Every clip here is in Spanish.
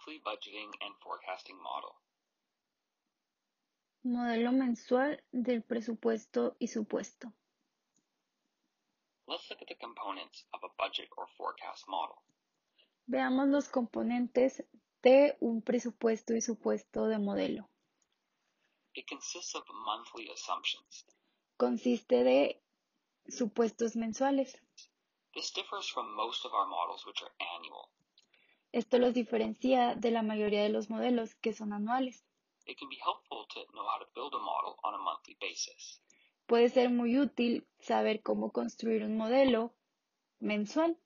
monthly budgeting and forecasting model. Modelo mensual del presupuesto y supuesto. Let's look at the components of a budget or forecast model. Veamos los componentes de un presupuesto y supuesto de modelo. It consists of monthly assumptions. Consiste de supuestos mensuales. This differs from most of our models, which are annual. Esto los diferencia de la mayoría de los modelos que son anuales. It can be helpful to know how to build a model on a monthly basis. Puede ser muy útil saber cómo construir un modelo mensual.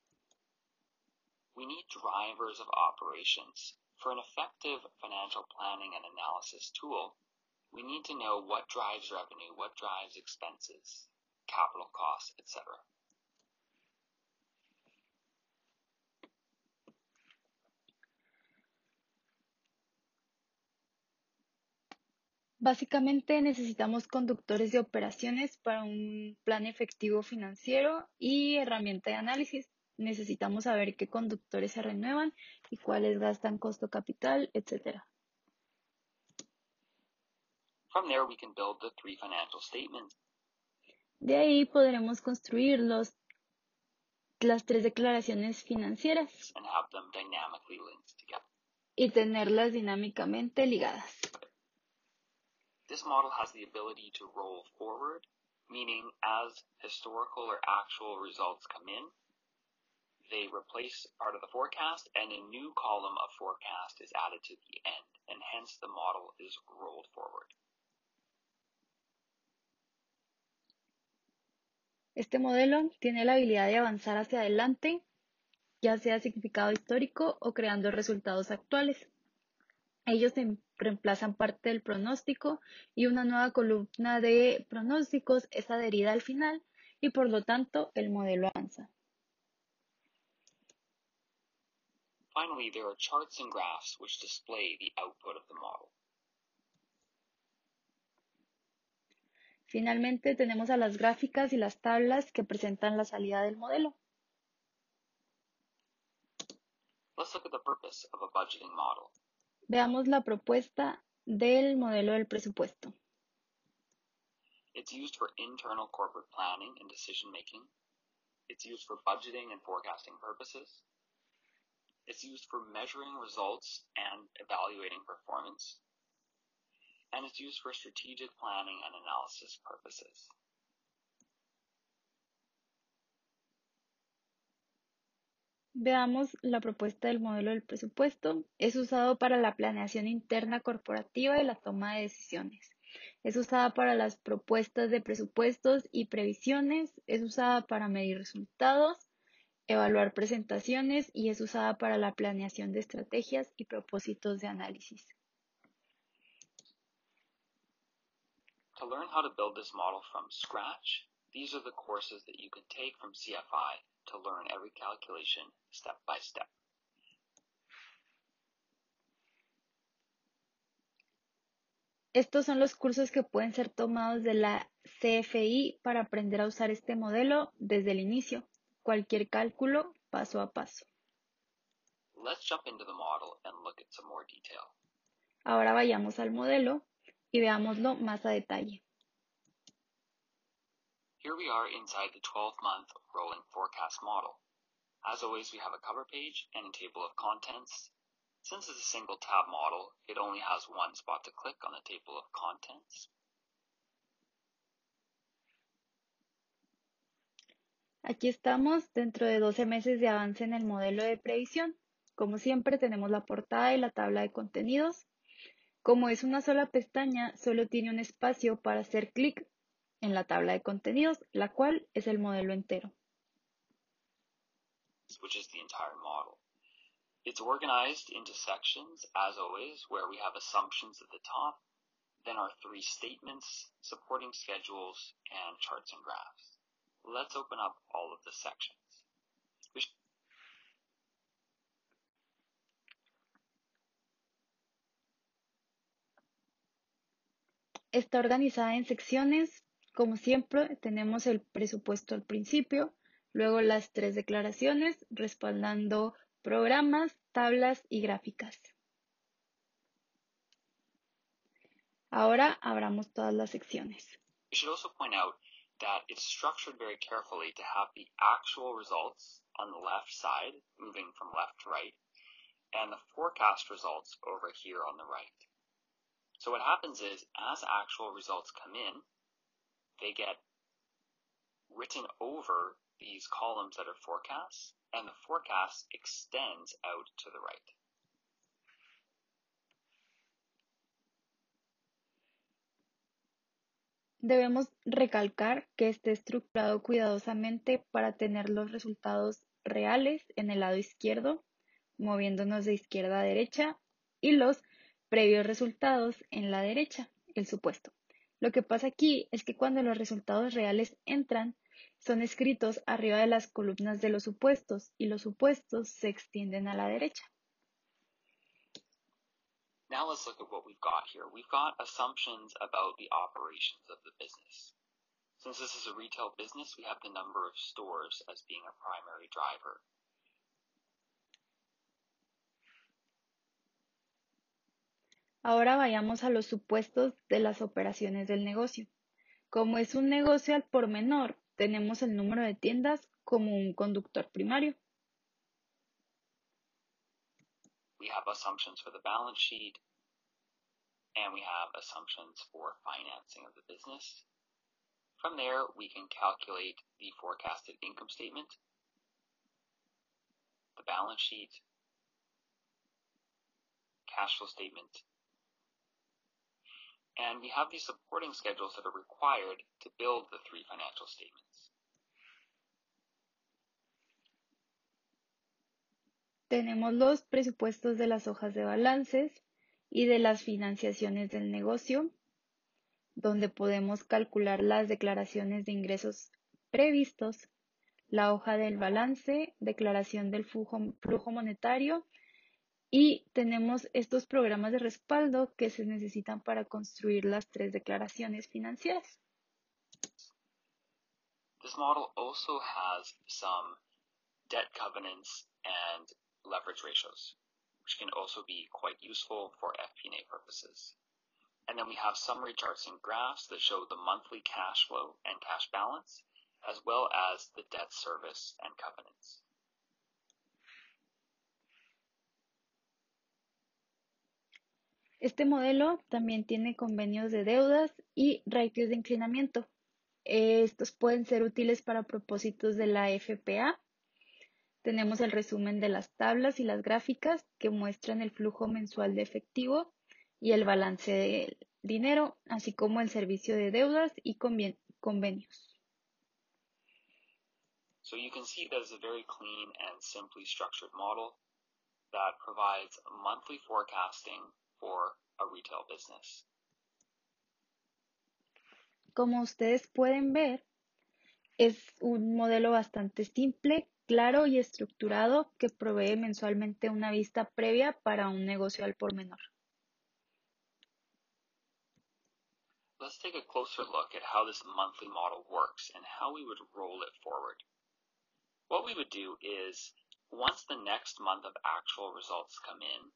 We need drivers of operations. For an effective financial planning and analysis tool, we need to know what drives revenue, what drives expenses, capital costs, etc. Básicamente necesitamos conductores de operaciones para un plan efectivo financiero y herramienta de análisis. Necesitamos saber qué conductores se renuevan y cuáles gastan costo capital, etc. From there, we can build the three financial statements. De ahí podremos construir los, las tres declaraciones financieras and have them dynamically linked together. y tenerlas dinámicamente ligadas. This model has the ability to roll forward, meaning as historical or actual results come in, they replace part of the forecast and a new column of forecast is added to the end, and hence the model is rolled forward. Este modelo tiene la habilidad de avanzar hacia adelante, ya sea significado histórico o creando resultados actuales. Ellos em- reemplazan parte del pronóstico y una nueva columna de pronósticos es adherida al final y por lo tanto el modelo avanza. Finally, there are charts and graphs which display the output of the model. Finalmente tenemos a las gráficas y las tablas que presentan la salida del modelo. Let's look at the purpose of a budgeting model. Veamos la propuesta del modelo del presupuesto. It's used for internal corporate planning and decision making. It's used for budgeting and forecasting purposes. It's used for measuring results and evaluating performance. And it's used for strategic planning and analysis purposes. Veamos la propuesta del modelo del presupuesto. Es usado para la planeación interna corporativa y la toma de decisiones. Es usada para las propuestas de presupuestos y previsiones. Es usada para medir resultados, evaluar presentaciones y es usada para la planeación de estrategias y propósitos de análisis. To learn how to build this model from scratch, these are the courses that you can take from CFI to learn every calculation step by step. Estos son los cursos que pueden ser tomados de la CFI para aprender a usar este modelo desde el inicio. Cualquier cálculo paso a paso. Let's jump into the model and look at some more detail. Ahora vayamos al modelo y veámoslo más a detalle. Here we are inside the 12-month rolling forecast model. As always, we have a cover page and a table of contents. Since it's a single tab model, it only has one spot to click on the table of contents. Aquí estamos dentro de 12 meses de avance en el modelo de previsión. Como siempre tenemos la portada y la tabla de contenidos. Como es una sola pestaña, solo tiene un espacio para hacer clic en la tabla de contenidos, la cual es el modelo entero. which is the entire model. It's organized into sections, as always, where we have assumptions at the top, then our three statements, supporting schedules, and charts and graphs. Let's open up all of the sections. Está organizada en secciones. Como siempre, tenemos el presupuesto al principio, luego las tres declaraciones respaldando programas, tablas y gráficas. Ahora abramos todas las secciones. You should also point out that it's structured very carefully to have the actual results on the left side, moving from left to right, and the forecast results over here on the right. So what happens is, as actual results come in, they get written over these columns that are forecasts, and the forecast extends out to the right. Debemos recalcar que esté estructurado cuidadosamente para tener los resultados reales en el lado izquierdo, moviéndonos de izquierda a derecha, y los previos resultados en la derecha, el supuesto. Lo que pasa aquí es que cuando los resultados reales entran, son escritos arriba de las columnas de los supuestos y los supuestos se extienden a la derecha. Now let's look at what we've got here. We've got assumptions about the operations of the business. Since this is a retail business, we have the number of stores as being a primary driver. Ahora vayamos a los supuestos de las operaciones del negocio. Como es un negocio al por menor, tenemos el número de tiendas como un conductor primario. we have assumptions for the balance sheet, and we have assumptions for financing of the business. From there, we can calculate the forecasted income statement, the balance sheet, cash flow statement, and we have supporting schedules that are required to build the three financial statements. Tenemos los presupuestos de las hojas de balances y de las financiaciones del negocio, donde podemos calcular las declaraciones de ingresos previstos, la hoja del balance, declaración del flujo monetario y tenemos estos programas de respaldo que se necesitan para construir las tres declaraciones financieras. This model also has some debt covenants and leverage ratios, which can also be quite useful for FP&A purposes. And then we have summary charts and graphs that show the monthly cash flow and cash balance, as well as the debt service and covenants. Este modelo también tiene convenios de deudas y ratios de inclinamiento. Estos pueden ser útiles para propósitos de la FPA tenemos el resumen de las tablas y las gráficas que muestran el flujo mensual de efectivo y el balance del dinero, así como el servicio de deudas y convenios. So you can see that it's a very clean and simply structured model that provides monthly forecasting for a retail business. Como ustedes pueden ver, es un modelo bastante simple claro y estructurado que provee mensualmente una vista previa para un negocio al por menor. Let's take a closer look at how this monthly model works and how we would roll it forward. What we would do is, once the next month of actual results come in,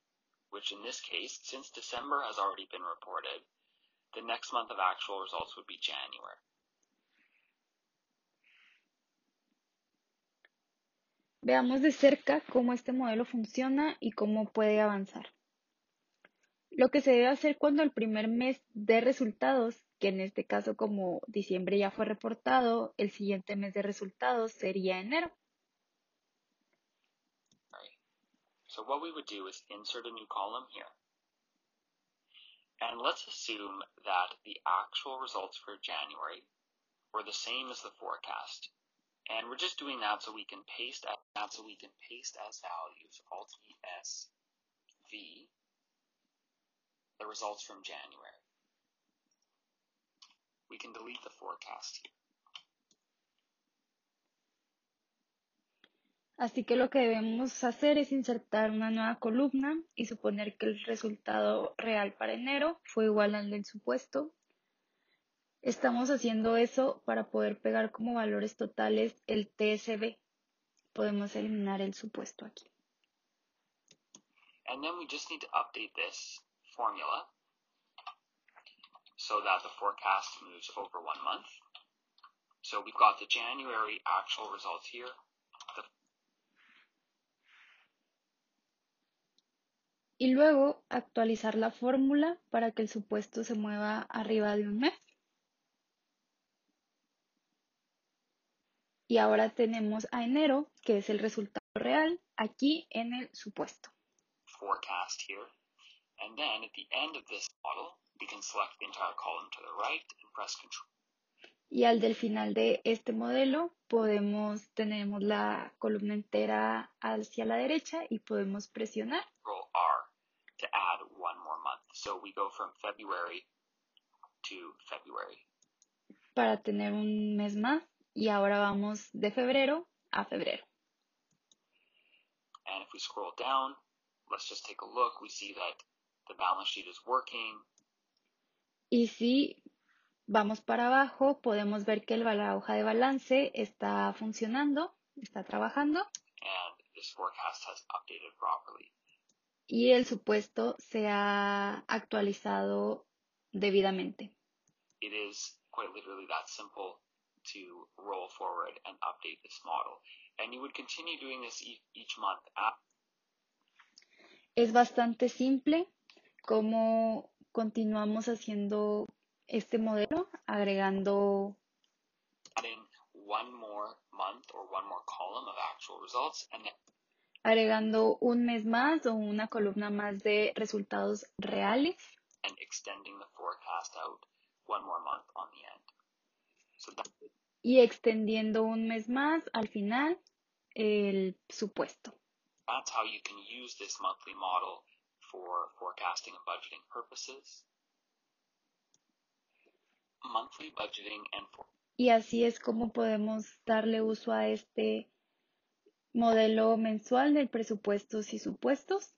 which in this case, since December has already been reported, the next month of actual results would be January. Veamos de cerca cómo este modelo funciona y cómo puede avanzar. Lo que se debe hacer cuando el primer mes de resultados, que en este caso como diciembre ya fue reportado, el siguiente mes de resultados sería enero. So what we would do is insert a new column here. And let's assume that the actual results for January were the same as the forecast. And we're just doing that so we can paste that so we can paste as values alt ES V the results from January. We can delete the forecast here. Así que lo que debemos hacer es insertar una nueva columna y suponer que el resultado real para enero fue igual al del supuesto Estamos haciendo eso para poder pegar como valores totales el TSB. Podemos eliminar el supuesto aquí. And then we just need to update this formula so that the forecast moves over one month. So we've got the January actual results here. The Y luego actualizar la fórmula para que el supuesto se mueva arriba de un mes. Y ahora tenemos a enero, que es el resultado real, aquí en el supuesto. forecast here. And then at the end of this model, we can select the entire column to the right and press control Y al del final de este modelo podemos, tenemos la columna entera hacia la derecha y podemos presionar R to add one more month. So we go from February to February. para tener un mes más y ahora vamos de febrero a febrero. And if we scroll down, let's just take a look. We see that the balance sheet is working. Y si vamos para abajo, podemos ver que el- la hoja de balance está funcionando, está trabajando and this forecast has updated properly. Y el supuesto se ha actualizado debidamente. It is quite literally that simple to roll forward and update this model. And you would continue doing this e- each month. At, Es bastante simple cómo continuamos haciendo este modelo, agregando adding one more month or one more column of actual results and then agregando un mes más o una columna más de resultados reales and extending the forecast out one more month on the end. So that, y extendiendo un mes más al final el supuesto. that's how you can use this monthly model for forecasting and budgeting purposes. Monthly budgeting and for Y así es como podemos darle uso a este modelo mensual de presupuestos y supuestos